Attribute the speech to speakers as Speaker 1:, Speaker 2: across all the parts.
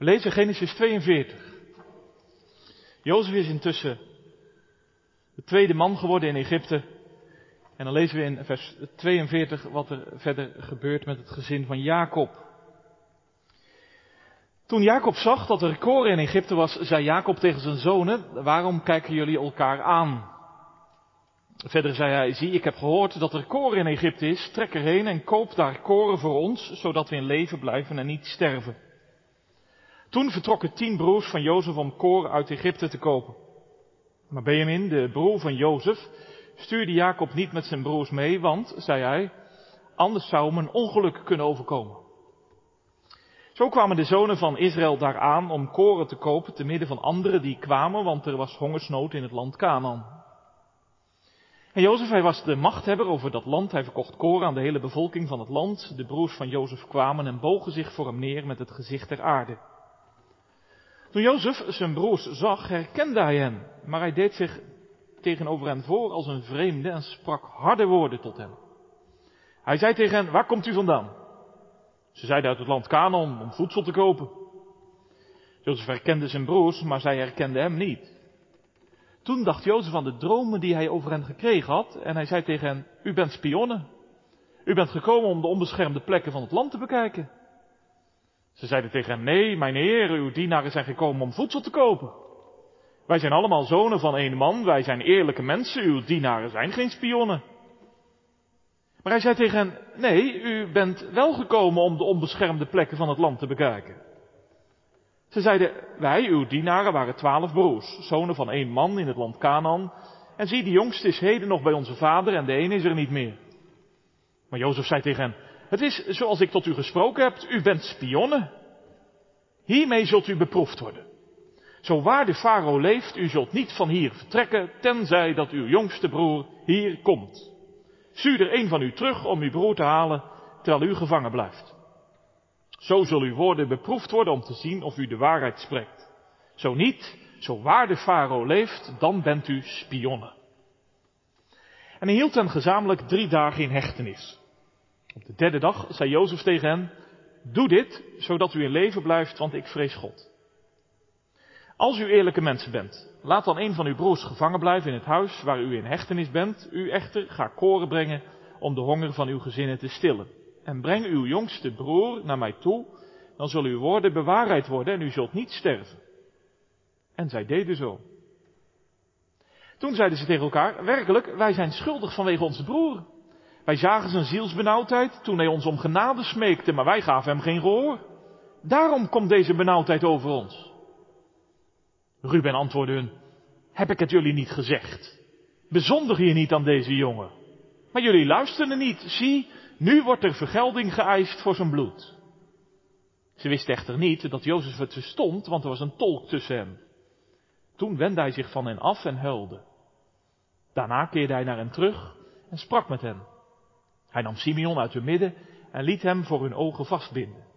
Speaker 1: We lezen Genesis 42. Jozef is intussen de tweede man geworden in Egypte. En dan lezen we in vers 42 wat er verder gebeurt met het gezin van Jacob. Toen Jacob zag dat er koren in Egypte was, zei Jacob tegen zijn zonen, waarom kijken jullie elkaar aan? Verder zei hij, zie, ik heb gehoord dat er koren in Egypte is, trek erheen en koop daar koren voor ons, zodat we in leven blijven en niet sterven. Toen vertrokken tien broers van Jozef om koren uit Egypte te kopen. Maar Benjamin, de broer van Jozef, stuurde Jacob niet met zijn broers mee, want, zei hij, anders zou hem een ongeluk kunnen overkomen. Zo kwamen de zonen van Israël daar aan om koren te kopen te midden van anderen die kwamen, want er was hongersnood in het land Canaan. En Jozef, hij was de machthebber over dat land. Hij verkocht koren aan de hele bevolking van het land. De broers van Jozef kwamen en bogen zich voor hem neer met het gezicht ter aarde. Toen Jozef zijn broers zag, herkende hij hen, maar hij deed zich tegenover hen voor als een vreemde en sprak harde woorden tot hen. Hij zei tegen hen, waar komt u vandaan? Ze zeiden uit het land Canaan om voedsel te kopen. Jozef herkende zijn broers, maar zij herkenden hem niet. Toen dacht Jozef aan de dromen die hij over hen gekregen had en hij zei tegen hen, u bent spionnen. U bent gekomen om de onbeschermde plekken van het land te bekijken. Ze zeiden tegen hem, nee, mijn heer, uw dienaren zijn gekomen om voedsel te kopen. Wij zijn allemaal zonen van één man, wij zijn eerlijke mensen, uw dienaren zijn geen spionnen. Maar hij zei tegen hen, nee, u bent wel gekomen om de onbeschermde plekken van het land te bekijken. Ze zeiden, wij, uw dienaren, waren twaalf broers, zonen van één man in het land Canaan. En zie, de jongste is heden nog bij onze vader en de een is er niet meer. Maar Jozef zei tegen hen, het is zoals ik tot u gesproken heb, u bent spionnen. Hiermee zult u beproefd worden. Zo waar de farao leeft, u zult niet van hier vertrekken, tenzij dat uw jongste broer hier komt. Stuur er een van u terug om uw broer te halen, terwijl u gevangen blijft. Zo zullen uw woorden beproefd worden om te zien of u de waarheid spreekt. Zo niet, zo waar de farao leeft, dan bent u spionnen. En hij hield hen gezamenlijk drie dagen in hechtenis. Op de derde dag zei Jozef tegen hen, doe dit, zodat u in leven blijft, want ik vrees God. Als u eerlijke mensen bent, laat dan een van uw broers gevangen blijven in het huis waar u in hechtenis bent. U echter ga koren brengen om de honger van uw gezinnen te stillen en breng uw jongste broer naar mij toe, dan zullen uw woorden bewaarheid worden en u zult niet sterven. En zij deden zo. Toen zeiden ze tegen elkaar, werkelijk, wij zijn schuldig vanwege onze broer. Wij zagen zijn zielsbenauwdheid toen hij ons om genade smeekte, maar wij gaven hem geen gehoor. Daarom komt deze benauwdheid over ons. Ruben antwoordde hun, heb ik het jullie niet gezegd? Bezondig je niet aan deze jongen. Maar jullie luisterden niet. Zie, nu wordt er vergelding geëist voor zijn bloed. Ze wisten echter niet dat Jozef het verstond, want er was een tolk tussen hem. Toen wendde hij zich van hen af en huilde. Daarna keerde hij naar hen terug en sprak met hen. Hij nam Simeon uit hun midden en liet hem voor hun ogen vastbinden.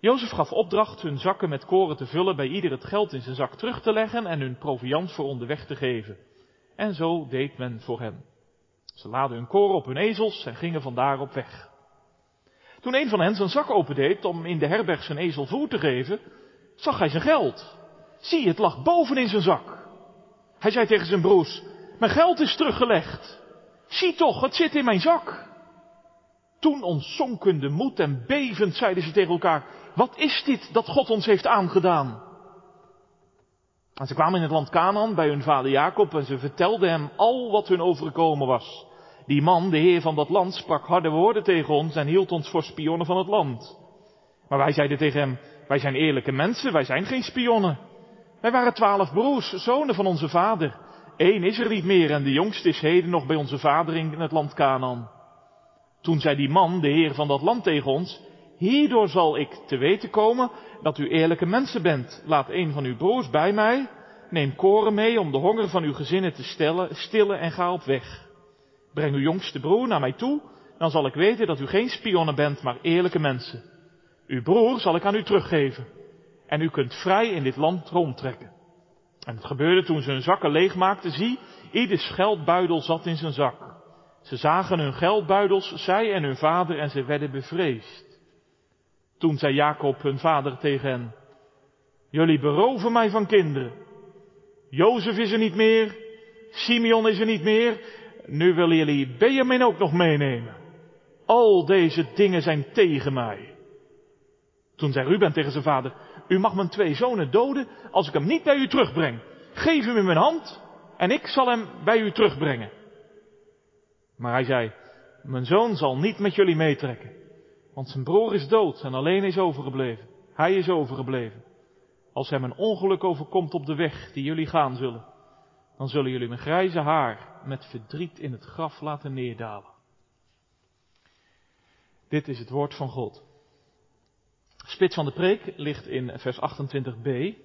Speaker 1: Jozef gaf opdracht hun zakken met koren te vullen, bij ieder het geld in zijn zak terug te leggen en hun proviand voor onderweg te geven. En zo deed men voor hen. Ze laden hun koren op hun ezels en gingen vandaar op weg. Toen een van hen zijn zak opendeed om in de herberg zijn ezel voer te geven, zag hij zijn geld. Zie, het lag boven in zijn zak. Hij zei tegen zijn broers, mijn geld is teruggelegd. Zie toch, het zit in mijn zak. Toen ontzonken de moed en bevend zeiden ze tegen elkaar, wat is dit dat God ons heeft aangedaan? En ze kwamen in het land Canaan bij hun vader Jacob en ze vertelden hem al wat hun overgekomen was. Die man, de heer van dat land, sprak harde woorden tegen ons en hield ons voor spionnen van het land. Maar wij zeiden tegen hem, wij zijn eerlijke mensen, wij zijn geen spionnen. Wij waren twaalf broers, zonen van onze vader. Eén is er niet meer en de jongste is heden nog bij onze vader in het land Canaan. Toen zei die man, de heer van dat land tegen ons, hierdoor zal ik te weten komen dat u eerlijke mensen bent. Laat een van uw broers bij mij, neem koren mee om de honger van uw gezinnen te stellen, stillen en ga op weg. Breng uw jongste broer naar mij toe, dan zal ik weten dat u geen spionnen bent, maar eerlijke mensen. Uw broer zal ik aan u teruggeven. En u kunt vrij in dit land rondtrekken. En het gebeurde toen ze hun zakken leegmaakten. Zie, ieder geldbuidel zat in zijn zak. Ze zagen hun geldbuidels, zij en hun vader, en ze werden bevreesd. Toen zei Jacob hun vader tegen hen, Jullie beroven mij van kinderen. Jozef is er niet meer. Simeon is er niet meer. Nu willen jullie Benjamin ook nog meenemen. Al deze dingen zijn tegen mij. Toen zei Ruben tegen zijn vader, u mag mijn twee zonen doden als ik hem niet bij u terugbreng. Geef hem in mijn hand en ik zal hem bij u terugbrengen. Maar hij zei, mijn zoon zal niet met jullie meetrekken, want zijn broer is dood en alleen is overgebleven. Hij is overgebleven. Als hem een ongeluk overkomt op de weg die jullie gaan zullen, dan zullen jullie mijn grijze haar met verdriet in het graf laten neerdalen. Dit is het woord van God. Spits van de preek ligt in vers 28b.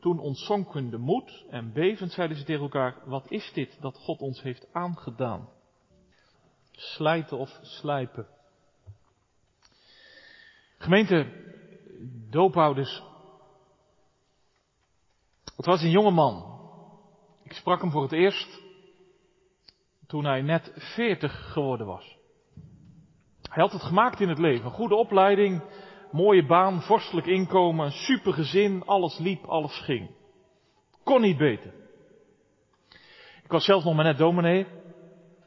Speaker 1: Toen ontzonken de moed en bevend zeiden ze tegen elkaar, wat is dit dat God ons heeft aangedaan? Slijten of slijpen. Gemeente, doophouders. Het was een jonge man. Ik sprak hem voor het eerst toen hij net veertig geworden was. Hij had het gemaakt in het leven. Een goede opleiding, mooie baan, vorstelijk inkomen, super gezin, alles liep, alles ging. Kon niet beter. Ik was zelf nog maar net dominee.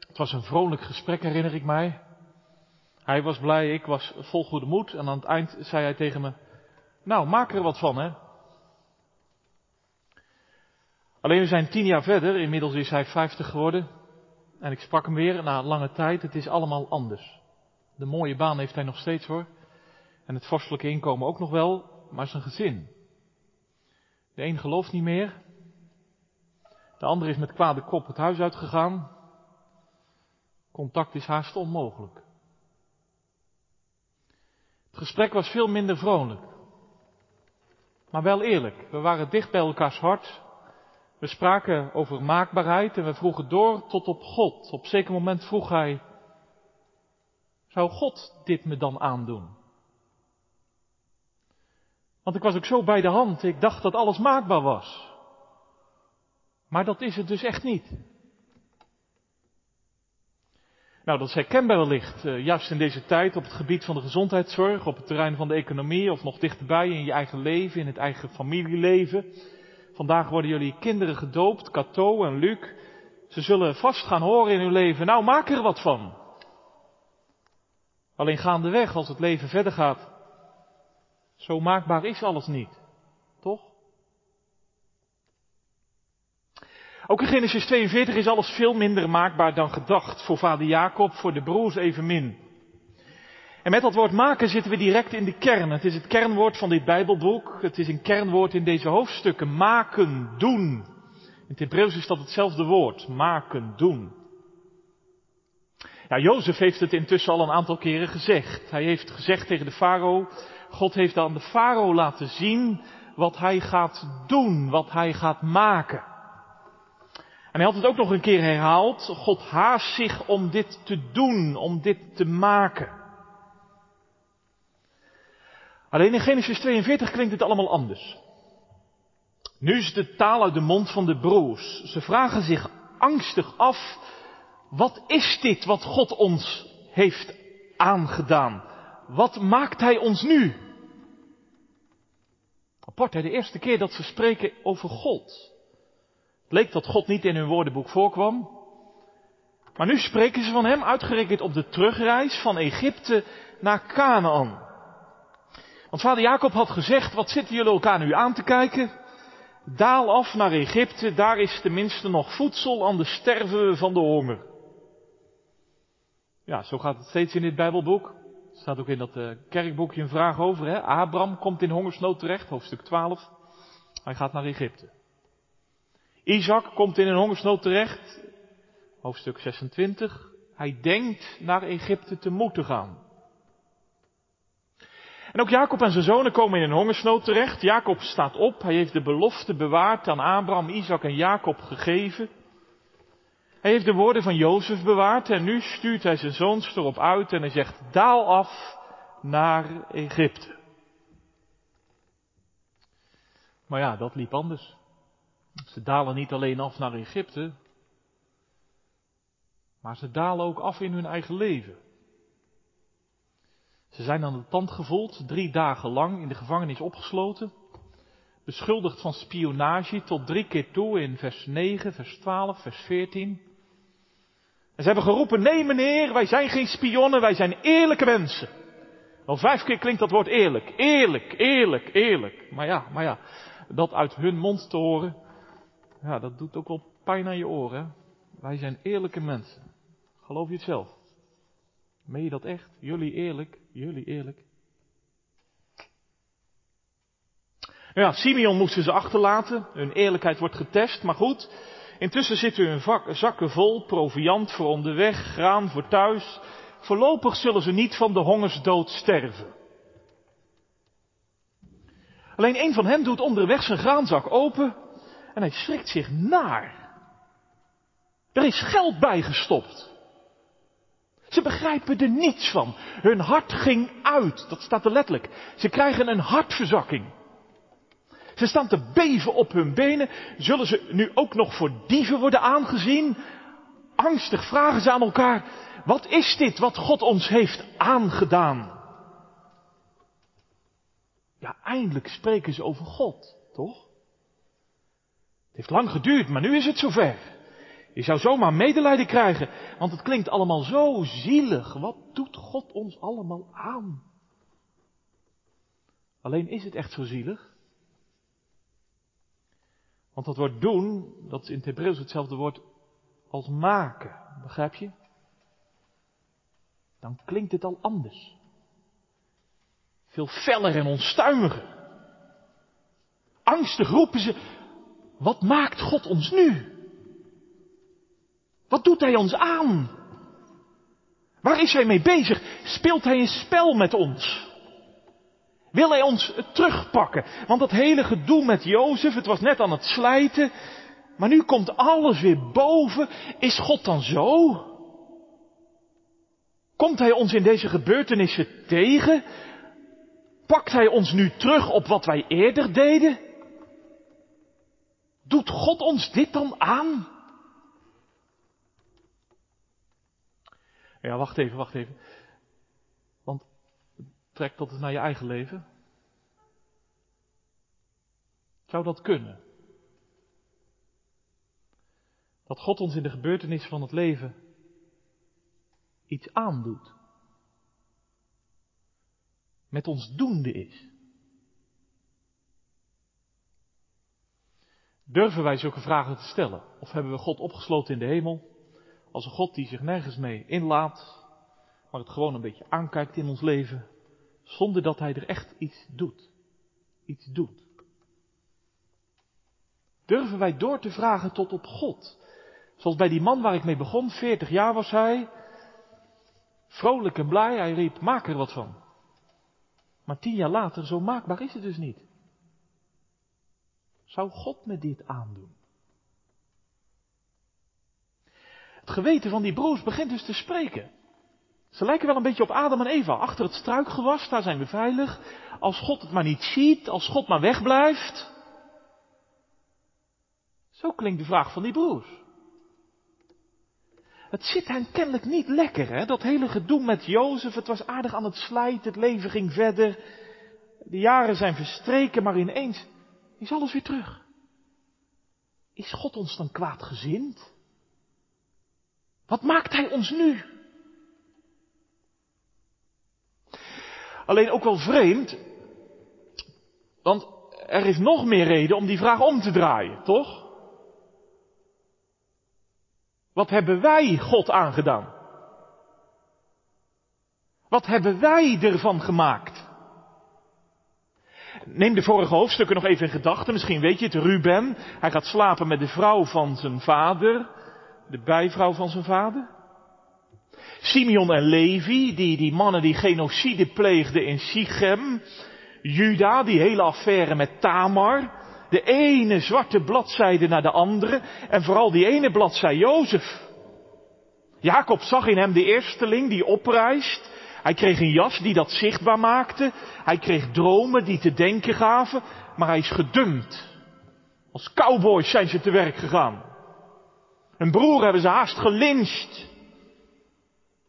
Speaker 1: Het was een vrolijk gesprek, herinner ik mij. Hij was blij, ik was vol goede moed. En aan het eind zei hij tegen me, nou, maak er wat van, hè. Alleen we zijn tien jaar verder, inmiddels is hij vijftig geworden. En ik sprak hem weer na lange tijd, het is allemaal anders. De mooie baan heeft hij nog steeds hoor. En het vorstelijke inkomen ook nog wel, maar zijn gezin. De een gelooft niet meer. De ander is met kwade kop het huis uitgegaan. Contact is haast onmogelijk. Het gesprek was veel minder vrolijk. Maar wel eerlijk. We waren dicht bij elkaars hart. We spraken over maakbaarheid en we vroegen door tot op God. Op zeker moment vroeg hij, zou God dit me dan aandoen? Want ik was ook zo bij de hand, ik dacht dat alles maakbaar was. Maar dat is het dus echt niet. Nou, dat is herkenbaar wellicht, uh, juist in deze tijd op het gebied van de gezondheidszorg, op het terrein van de economie of nog dichterbij in je eigen leven, in het eigen familieleven. Vandaag worden jullie kinderen gedoopt, Cato en Luc. Ze zullen vast gaan horen in hun leven, nou maak er wat van. Alleen gaandeweg, als het leven verder gaat, zo maakbaar is alles niet. Toch? Ook in Genesis 42 is alles veel minder maakbaar dan gedacht. Voor vader Jacob, voor de broers evenmin. En met dat woord maken zitten we direct in de kern. Het is het kernwoord van dit Bijbelboek. Het is een kernwoord in deze hoofdstukken. Maken, doen. In het Hebreeuws is dat hetzelfde woord. Maken, doen. Ja, Jozef heeft het intussen al een aantal keren gezegd. Hij heeft gezegd tegen de farao, God heeft aan de farao laten zien wat hij gaat doen, wat hij gaat maken. En hij had het ook nog een keer herhaald. God haast zich om dit te doen, om dit te maken. Alleen in Genesis 42 klinkt het allemaal anders. Nu is de taal uit de mond van de broers. Ze vragen zich angstig af, wat is dit wat God ons heeft aangedaan? Wat maakt Hij ons nu? Apart, hè? de eerste keer dat ze spreken over God. Het leek dat God niet in hun woordenboek voorkwam. Maar nu spreken ze van Hem uitgerekend op de terugreis van Egypte naar Canaan. Want vader Jacob had gezegd, wat zitten jullie elkaar nu aan te kijken? Daal af naar Egypte, daar is tenminste nog voedsel, anders sterven we van de honger. Ja, zo gaat het steeds in dit Bijbelboek. Staat ook in dat uh, kerkboekje een vraag over. Hè? Abraham komt in hongersnood terecht, hoofdstuk 12. Hij gaat naar Egypte. Isaac komt in een hongersnood terecht, hoofdstuk 26. Hij denkt naar Egypte te moeten gaan. En ook Jacob en zijn zonen komen in een hongersnood terecht. Jacob staat op, hij heeft de belofte bewaard aan Abraham, Isaac en Jacob gegeven. Hij heeft de woorden van Jozef bewaard en nu stuurt hij zijn zoons erop uit en hij zegt, daal af naar Egypte. Maar ja, dat liep anders. Ze dalen niet alleen af naar Egypte, maar ze dalen ook af in hun eigen leven. Ze zijn aan de tand gevoeld, drie dagen lang in de gevangenis opgesloten. beschuldigd van spionage tot drie keer toe in vers 9, vers 12, vers 14. En ze hebben geroepen, nee meneer, wij zijn geen spionnen, wij zijn eerlijke mensen. Al vijf keer klinkt dat woord eerlijk. Eerlijk, eerlijk, eerlijk. Maar ja, maar ja, dat uit hun mond te horen, ja, dat doet ook wel pijn aan je oren. Wij zijn eerlijke mensen. Geloof je het zelf? Meen je dat echt? Jullie eerlijk? Jullie eerlijk? Ja, Simeon moesten ze achterlaten. Hun eerlijkheid wordt getest, maar goed. Intussen zitten hun zakken vol, proviand voor onderweg, graan voor thuis. Voorlopig zullen ze niet van de hongersdood sterven. Alleen een van hen doet onderweg zijn graanzak open en hij schrikt zich naar. Er is geld bijgestopt. Ze begrijpen er niets van. Hun hart ging uit. Dat staat er letterlijk. Ze krijgen een hartverzakking. Ze staan te beven op hun benen. Zullen ze nu ook nog voor dieven worden aangezien? Angstig vragen ze aan elkaar. Wat is dit wat God ons heeft aangedaan? Ja, eindelijk spreken ze over God, toch? Het heeft lang geduurd, maar nu is het zover. Je zou zomaar medelijden krijgen, want het klinkt allemaal zo zielig. Wat doet God ons allemaal aan? Alleen is het echt zo zielig? Want dat woord doen, dat is in het Hebreeuws hetzelfde woord als maken. Begrijp je? Dan klinkt het al anders. Veel feller en onstuimiger. Angstig roepen ze, wat maakt God ons nu? Wat doet Hij ons aan? Waar is Hij mee bezig? Speelt Hij een spel met ons? Wil hij ons terugpakken? Want dat hele gedoe met Jozef, het was net aan het slijten. Maar nu komt alles weer boven. Is God dan zo? Komt hij ons in deze gebeurtenissen tegen? Pakt hij ons nu terug op wat wij eerder deden? Doet God ons dit dan aan? Ja, wacht even, wacht even. Trek dat eens naar je eigen leven. Zou dat kunnen? Dat God ons in de gebeurtenissen van het leven iets aandoet. Met ons doende is. Durven wij zulke vragen te stellen? Of hebben we God opgesloten in de hemel? Als een God die zich nergens mee inlaat, maar het gewoon een beetje aankijkt in ons leven zonder dat hij er echt iets doet. Iets doet. Durven wij door te vragen tot op God? Zoals bij die man waar ik mee begon, 40 jaar was hij. Vrolijk en blij, hij riep, maak er wat van. Maar tien jaar later, zo maakbaar is het dus niet. Zou God me dit aandoen? Het geweten van die broers begint dus te spreken. Ze lijken wel een beetje op Adam en Eva. Achter het struikgewas, daar zijn we veilig. Als God het maar niet ziet, als God maar wegblijft. Zo klinkt de vraag van die broers. Het zit hen kennelijk niet lekker, hè? Dat hele gedoe met Jozef. Het was aardig aan het slijten, het leven ging verder. De jaren zijn verstreken, maar ineens is alles weer terug. Is God ons dan kwaadgezind? Wat maakt Hij ons nu? Alleen ook wel vreemd, want er is nog meer reden om die vraag om te draaien, toch? Wat hebben wij God aangedaan? Wat hebben wij ervan gemaakt? Neem de vorige hoofdstukken nog even in gedachten. Misschien weet je het, Ruben. Hij gaat slapen met de vrouw van zijn vader. De bijvrouw van zijn vader. Simeon en Levi, die, die mannen die genocide pleegden in Sichem. Juda, die hele affaire met Tamar. De ene zwarte bladzijde naar de andere. En vooral die ene bladzij Jozef. Jacob zag in hem de eersteling die oprijst. Hij kreeg een jas die dat zichtbaar maakte. Hij kreeg dromen die te denken gaven. Maar hij is gedumpt. Als cowboys zijn ze te werk gegaan. Een broer hebben ze haast gelincht.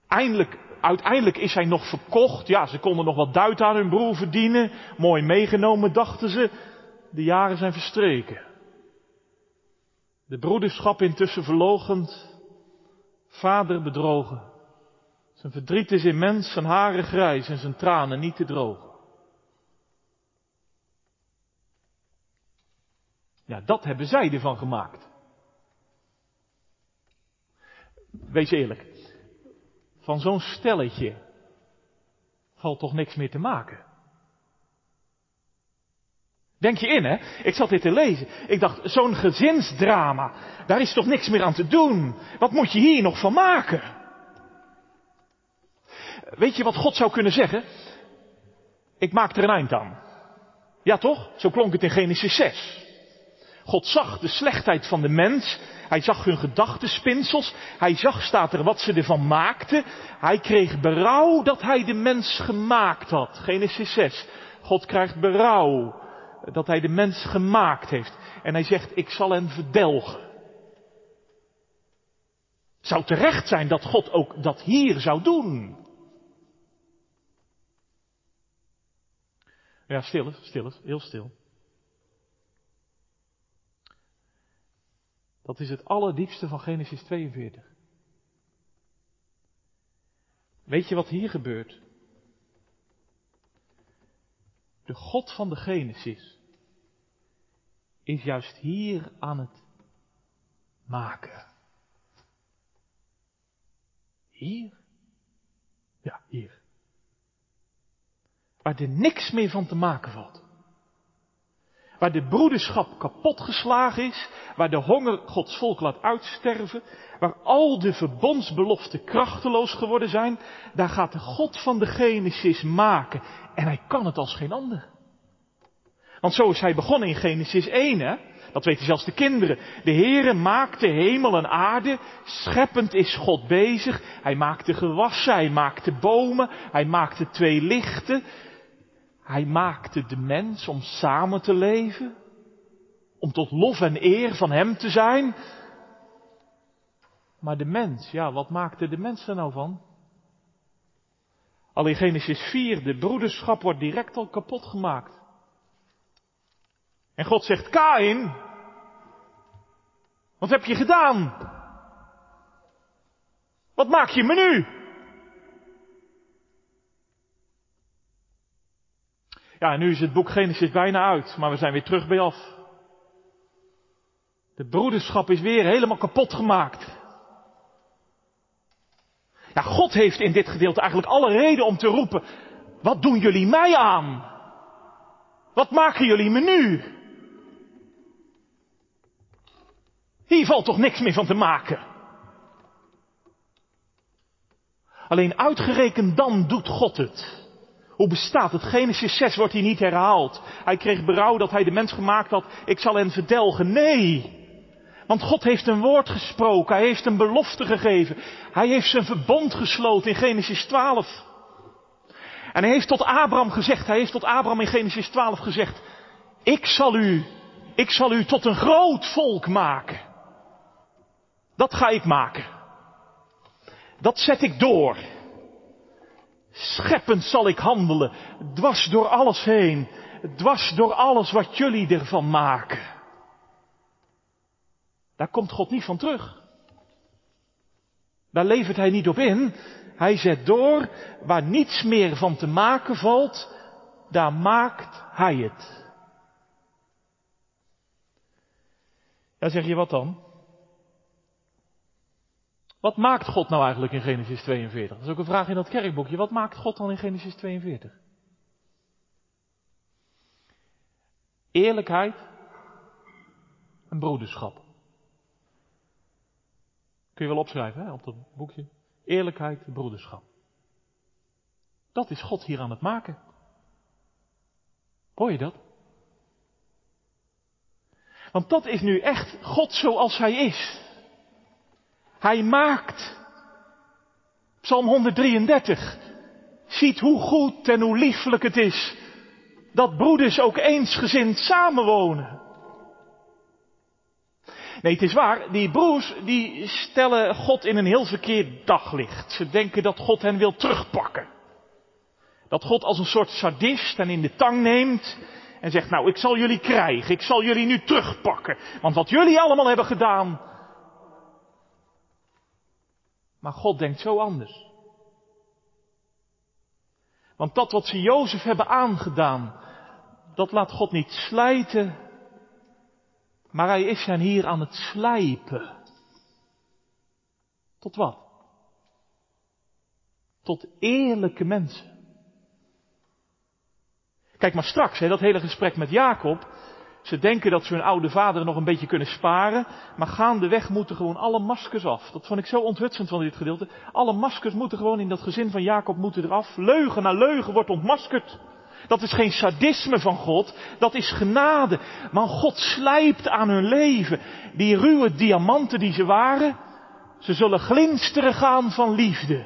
Speaker 1: Eindelijk, uiteindelijk is hij nog verkocht. Ja, ze konden nog wat duit aan hun broer verdienen. Mooi meegenomen, dachten ze. de jaren zijn verstreken. De broederschap intussen verlogend, vader bedrogen. Zijn verdriet is immens, zijn haren grijs en zijn tranen niet te drogen. Ja, dat hebben zij ervan gemaakt. Wees eerlijk, van zo'n stelletje valt toch niks meer te maken. Denk je in, hè? Ik zat dit te lezen. Ik dacht, zo'n gezinsdrama, daar is toch niks meer aan te doen. Wat moet je hier nog van maken? Weet je wat God zou kunnen zeggen? Ik maak er een eind aan. Ja toch? Zo klonk het in Genesis 6. God zag de slechtheid van de mens. Hij zag hun gedachtenspinsels. Hij zag, staat er, wat ze ervan maakten. Hij kreeg berouw dat hij de mens gemaakt had. Genesis 6. God krijgt berouw dat hij de mens gemaakt heeft. En hij zegt, ik zal hem verdelgen. Zou terecht zijn dat God ook dat hier zou doen. Ja, stil stil heel stil. Dat is het allerdiepste van Genesis 42. Weet je wat hier gebeurt? De God van de Genesis is juist hier aan het maken. Hier? Ja, hier. Waar er niks meer van te maken valt. Waar de broederschap kapotgeslagen is, waar de honger Gods volk laat uitsterven, waar al de verbondsbeloften krachteloos geworden zijn, daar gaat de God van de Genesis maken. En hij kan het als geen ander. Want zo is hij begonnen in Genesis 1, hè? Dat weten zelfs de kinderen. De Heere maakte hemel en aarde. Scheppend is God bezig. Hij maakte gewassen, hij maakte bomen, hij maakte twee lichten. Hij maakte de mens om samen te leven, om tot lof en eer van Hem te zijn. Maar de mens, ja, wat maakte de mens er nou van? Al in Genesis 4, de broederschap wordt direct al kapot gemaakt. En God zegt, Kain, wat heb je gedaan? Wat maak je me nu? Ja, nu is het boek Genesis bijna uit, maar we zijn weer terug bij af. De broederschap is weer helemaal kapot gemaakt. Ja, God heeft in dit gedeelte eigenlijk alle reden om te roepen, wat doen jullie mij aan? Wat maken jullie me nu? Hier valt toch niks meer van te maken? Alleen uitgerekend dan doet God het. Hoe bestaat het? Genesis 6 wordt hier niet herhaald. Hij kreeg berouw dat hij de mens gemaakt had. Ik zal hen verdelgen. Nee. Want God heeft een woord gesproken. Hij heeft een belofte gegeven. Hij heeft zijn verbond gesloten in Genesis 12. En hij heeft tot Abraham gezegd, hij heeft tot Abraham in Genesis 12 gezegd, ik zal u, ik zal u tot een groot volk maken. Dat ga ik maken. Dat zet ik door. Scheppend zal ik handelen, dwars door alles heen, dwars door alles wat jullie ervan maken. Daar komt God niet van terug. Daar levert hij niet op in. Hij zet door, waar niets meer van te maken valt, daar maakt hij het. Ja, zeg je wat dan? Wat maakt God nou eigenlijk in Genesis 42? Dat is ook een vraag in dat kerkboekje. Wat maakt God dan in Genesis 42? Eerlijkheid en broederschap. Kun je wel opschrijven hè, op dat boekje. Eerlijkheid en broederschap. Dat is God hier aan het maken. Hoor je dat? Want dat is nu echt God zoals Hij is. Hij maakt. Psalm 133. Ziet hoe goed en hoe lieflijk het is dat broeders ook eensgezind samenwonen. Nee, het is waar, die broers die stellen God in een heel verkeerd daglicht. Ze denken dat God hen wil terugpakken. Dat God als een soort sadist hen in de tang neemt en zegt, nou, ik zal jullie krijgen, ik zal jullie nu terugpakken, want wat jullie allemaal hebben gedaan. Maar God denkt zo anders. Want dat wat ze Jozef hebben aangedaan, dat laat God niet slijten, maar hij is hen hier aan het slijpen. Tot wat? Tot eerlijke mensen. Kijk maar straks, hè, dat hele gesprek met Jacob. Ze denken dat ze hun oude vader nog een beetje kunnen sparen, maar gaandeweg moeten gewoon alle maskers af. Dat vond ik zo onthutsend van dit gedeelte. Alle maskers moeten gewoon in dat gezin van Jacob moeten eraf. Leugen na leugen wordt ontmaskerd. Dat is geen sadisme van God, dat is genade. Maar God slijpt aan hun leven. Die ruwe diamanten die ze waren, ze zullen glinsteren gaan van liefde.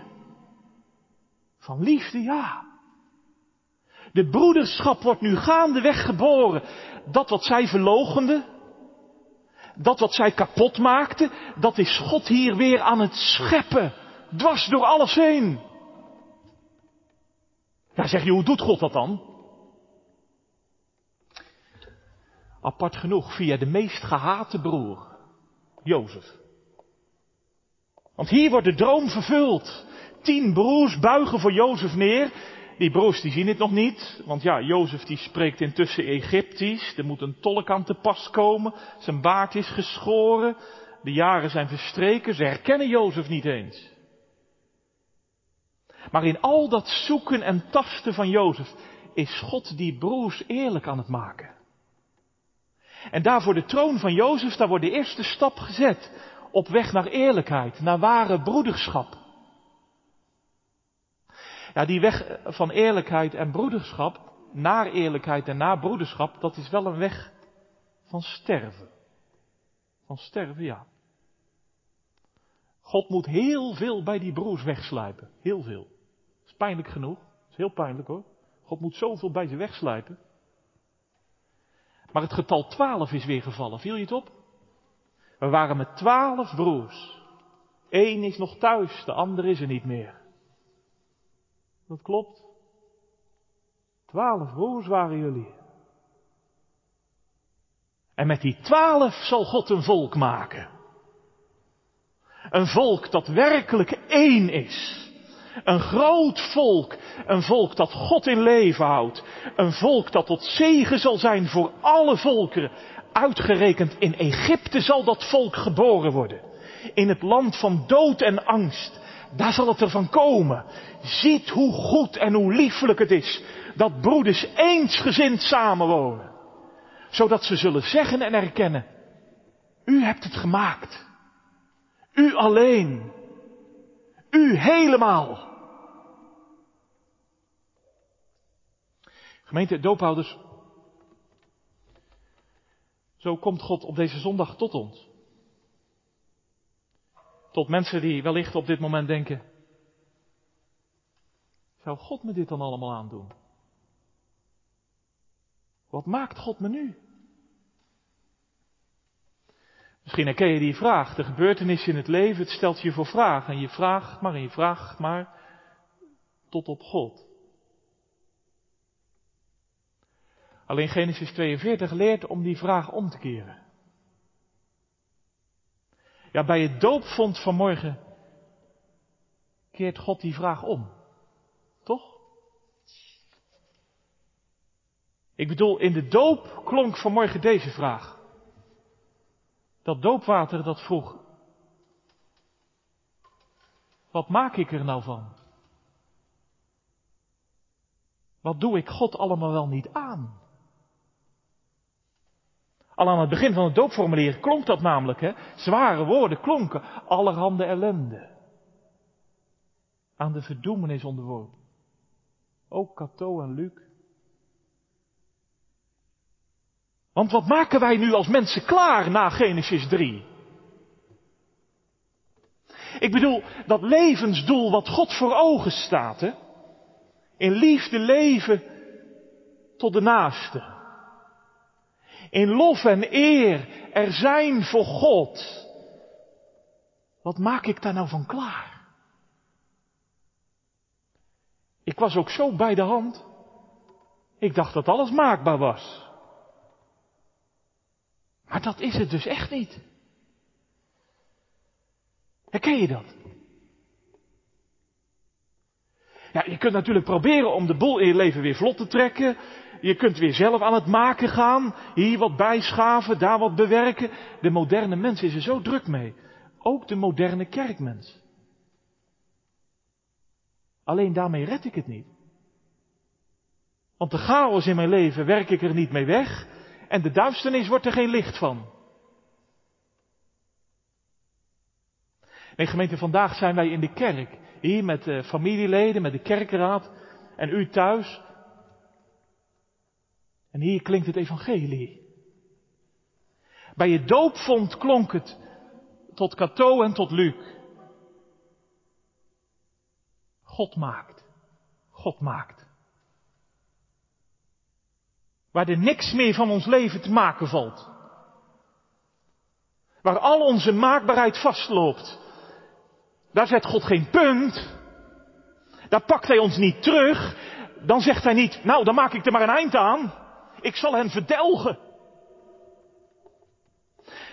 Speaker 1: Van liefde, ja. De broederschap wordt nu gaandeweg geboren. Dat wat zij verlogenden, dat wat zij kapot maakten, dat is God hier weer aan het scheppen. Dwars door alles heen. Ja, zeg je, hoe doet God dat dan? Apart genoeg via de meest gehate broer, Jozef. Want hier wordt de droom vervuld. Tien broers buigen voor Jozef neer. Die broers die zien het nog niet, want ja, Jozef die spreekt intussen Egyptisch. Er moet een tolk aan te pas komen. Zijn baard is geschoren. De jaren zijn verstreken. Ze herkennen Jozef niet eens. Maar in al dat zoeken en tasten van Jozef is God die broers eerlijk aan het maken. En daar voor de troon van Jozef, daar wordt de eerste stap gezet op weg naar eerlijkheid, naar ware broederschap. Ja, die weg van eerlijkheid en broederschap, naar eerlijkheid en naar broederschap, dat is wel een weg van sterven. Van sterven, ja. God moet heel veel bij die broers wegslijpen. Heel veel. Dat is pijnlijk genoeg. Dat is heel pijnlijk hoor. God moet zoveel bij ze wegslijpen. Maar het getal twaalf is weer gevallen. Viel je het op? We waren met twaalf broers. Eén is nog thuis, de ander is er niet meer. Dat klopt. Twaalf broers waren jullie. En met die twaalf zal God een volk maken. Een volk dat werkelijk één is. Een groot volk. Een volk dat God in leven houdt. Een volk dat tot zegen zal zijn voor alle volkeren. Uitgerekend in Egypte zal dat volk geboren worden. In het land van dood en angst. Daar zal het ervan komen. Ziet hoe goed en hoe liefelijk het is dat broeders eensgezind samenwonen. Zodat ze zullen zeggen en erkennen. U hebt het gemaakt. U alleen. U helemaal. Gemeente doophouders. Zo komt God op deze zondag tot ons. Tot mensen die wellicht op dit moment denken. Zou God me dit dan allemaal aandoen? Wat maakt God me nu? Misschien herken je die vraag. De gebeurtenis in het leven, het stelt je voor vragen. En je vraagt maar en je vraagt maar tot op God. Alleen Genesis 42 leert om die vraag om te keren. Ja, bij het doopvond vanmorgen keert God die vraag om. Toch? Ik bedoel, in de doop klonk vanmorgen deze vraag. Dat doopwater dat vroeg. Wat maak ik er nou van? Wat doe ik God allemaal wel niet aan? Al aan het begin van het doopformulier klonk dat namelijk, hè? Zware woorden klonken, allerhande ellende. Aan de verdoemenis onderworpen. Ook Cato en Luc. Want wat maken wij nu als mensen klaar na Genesis 3? Ik bedoel, dat levensdoel wat God voor ogen staat, hè? In liefde leven tot de naaste. In lof en eer er zijn voor God. Wat maak ik daar nou van klaar? Ik was ook zo bij de hand. Ik dacht dat alles maakbaar was. Maar dat is het dus echt niet. Herken je dat? Ja, je kunt natuurlijk proberen om de boel in je leven weer vlot te trekken. Je kunt weer zelf aan het maken gaan. Hier wat bijschaven, daar wat bewerken. De moderne mens is er zo druk mee. Ook de moderne kerkmens. Alleen daarmee red ik het niet. Want de chaos in mijn leven werk ik er niet mee weg. En de duisternis wordt er geen licht van. Nee, gemeente, vandaag zijn wij in de kerk. Hier met de familieleden, met de kerkraad. En u thuis. En hier klinkt het evangelie. Bij je doopvond klonk het tot Cato en tot Luc. God maakt. God maakt. Waar er niks meer van ons leven te maken valt. Waar al onze maakbaarheid vastloopt. Daar zet God geen punt. Daar pakt Hij ons niet terug. Dan zegt Hij niet, nou dan maak ik er maar een eind aan. Ik zal hen verdelgen.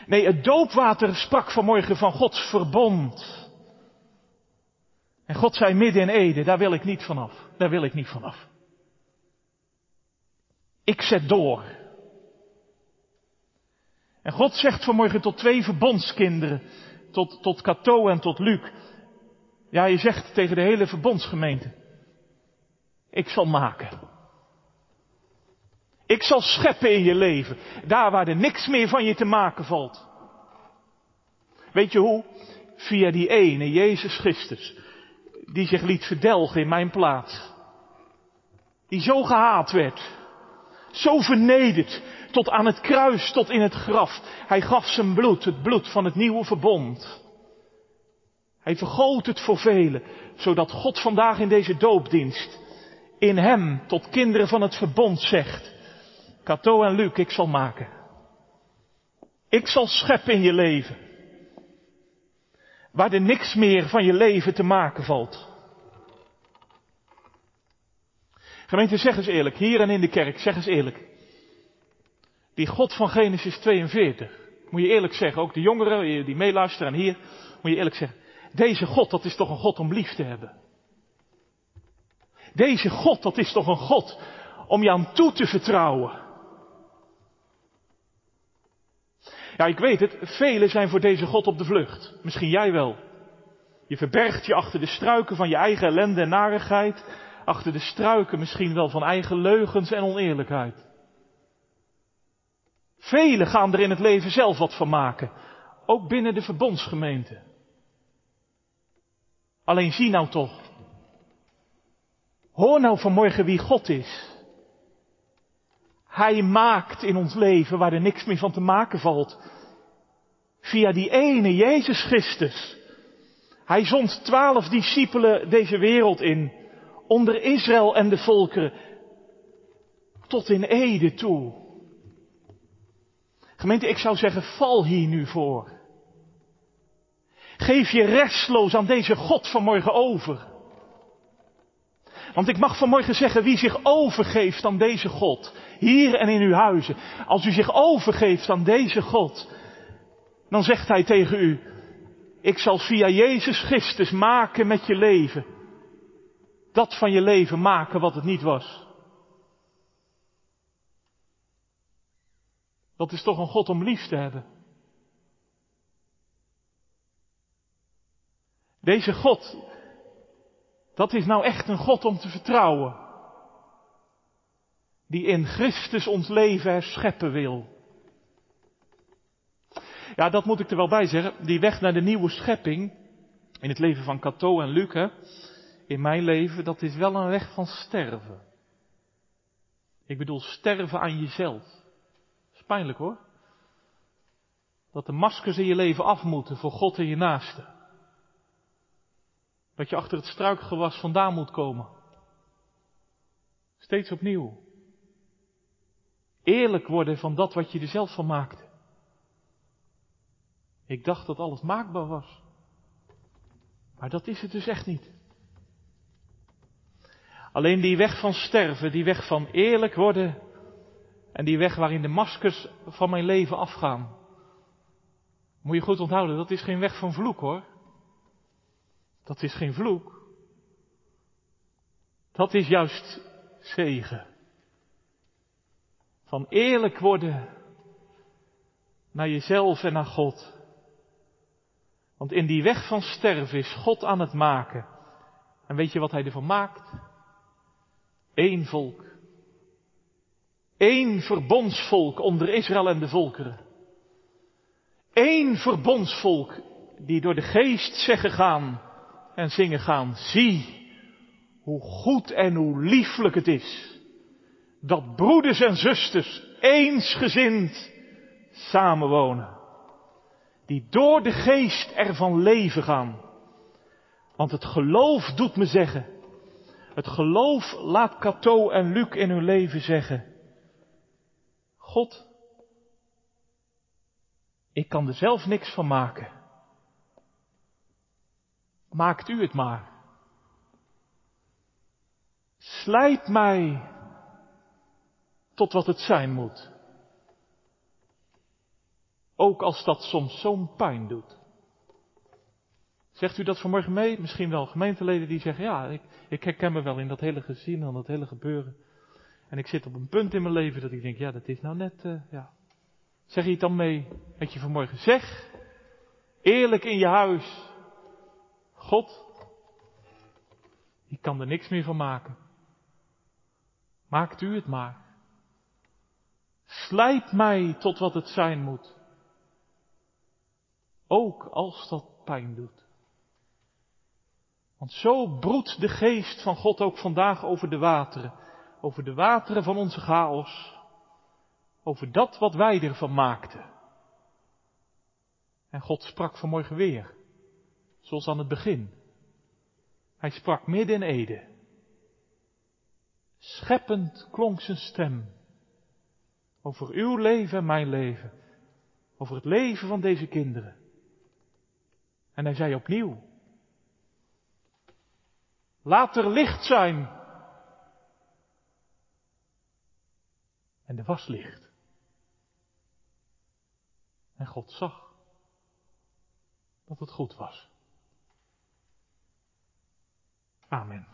Speaker 1: Nee, het doopwater sprak vanmorgen van Gods verbond. En God zei midden in Ede, daar wil ik niet vanaf. Daar wil ik niet vanaf. Ik zet door. En God zegt vanmorgen tot twee verbondskinderen, tot, tot Cato en tot Luc. Ja, je zegt tegen de hele verbondsgemeente, ik zal maken. Ik zal scheppen in je leven, daar waar er niks meer van je te maken valt. Weet je hoe? Via die ene, Jezus Christus, die zich liet verdelgen in mijn plaats. Die zo gehaat werd, zo vernederd, tot aan het kruis, tot in het graf. Hij gaf zijn bloed, het bloed van het nieuwe verbond. Hij vergoot het voor velen, zodat God vandaag in deze doopdienst in hem tot kinderen van het verbond zegt, Cato en Luc, ik zal maken. Ik zal scheppen in je leven. Waar er niks meer van je leven te maken valt. Gemeente, zeg eens eerlijk, hier en in de kerk, zeg eens eerlijk. Die God van Genesis 42, moet je eerlijk zeggen, ook de jongeren die meeluisteren en hier, moet je eerlijk zeggen. Deze God, dat is toch een God om lief te hebben. Deze God, dat is toch een God om je aan toe te vertrouwen. Ja, ik weet het, velen zijn voor deze God op de vlucht. Misschien jij wel. Je verbergt je achter de struiken van je eigen ellende en narigheid. Achter de struiken misschien wel van eigen leugens en oneerlijkheid. Velen gaan er in het leven zelf wat van maken. Ook binnen de verbondsgemeente. Alleen zie nou toch. Hoor nou vanmorgen wie God is. Hij maakt in ons leven waar er niks meer van te maken valt. Via die ene Jezus Christus. Hij zond twaalf discipelen deze wereld in. Onder Israël en de volkeren. Tot in Ede toe. Gemeente, ik zou zeggen, val hier nu voor. Geef je restloos aan deze God vanmorgen over. Want ik mag vanmorgen zeggen, wie zich overgeeft aan deze God, hier en in uw huizen, als u zich overgeeft aan deze God, dan zegt Hij tegen u, ik zal via Jezus Christus maken met je leven. Dat van je leven maken wat het niet was. Dat is toch een God om lief te hebben. Deze God, dat is nou echt een God om te vertrouwen. Die in Christus ons leven herscheppen wil. Ja, dat moet ik er wel bij zeggen. Die weg naar de nieuwe schepping, in het leven van Cato en Luc, in mijn leven, dat is wel een weg van sterven. Ik bedoel sterven aan jezelf. Dat is pijnlijk hoor. Dat de maskers in je leven af moeten voor God en je naaste. Dat je achter het struikgewas vandaan moet komen. Steeds opnieuw. Eerlijk worden van dat wat je er zelf van maakte. Ik dacht dat alles maakbaar was. Maar dat is het dus echt niet. Alleen die weg van sterven, die weg van eerlijk worden en die weg waarin de maskers van mijn leven afgaan. Moet je goed onthouden, dat is geen weg van vloek hoor. Dat is geen vloek. Dat is juist zegen. Van eerlijk worden naar jezelf en naar God. Want in die weg van sterven is God aan het maken. En weet je wat hij ervan maakt? Eén volk. Eén verbondsvolk onder Israël en de volkeren. Eén verbondsvolk die door de geest zeggen gaan en zingen gaan. Zie hoe goed en hoe lieflijk het is dat broeders en zusters eensgezind samenwonen. Die door de geest ervan leven gaan. Want het geloof doet me zeggen. Het geloof laat Cato en Luc in hun leven zeggen. God, ik kan er zelf niks van maken. Maakt u het maar. Slijt mij tot wat het zijn moet. Ook als dat soms zo'n pijn doet. Zegt u dat vanmorgen mee? Misschien wel gemeenteleden die zeggen, ja, ik, ik herken me wel in dat hele gezin en dat hele gebeuren. En ik zit op een punt in mijn leven dat ik denk, ja, dat is nou net, uh, ja. Zeg je het dan mee met je vanmorgen? Zeg, eerlijk in je huis, God, ik kan er niks meer van maken. Maakt u het maar. Slijt mij tot wat het zijn moet. Ook als dat pijn doet. Want zo broedt de geest van God ook vandaag over de wateren. Over de wateren van onze chaos. Over dat wat wij ervan maakten. En God sprak vanmorgen weer. Zoals aan het begin. Hij sprak midden in Ede. Scheppend klonk zijn stem. Over uw leven en mijn leven. Over het leven van deze kinderen. En hij zei opnieuw. Laat er licht zijn. En er was licht. En God zag dat het goed was. Amen.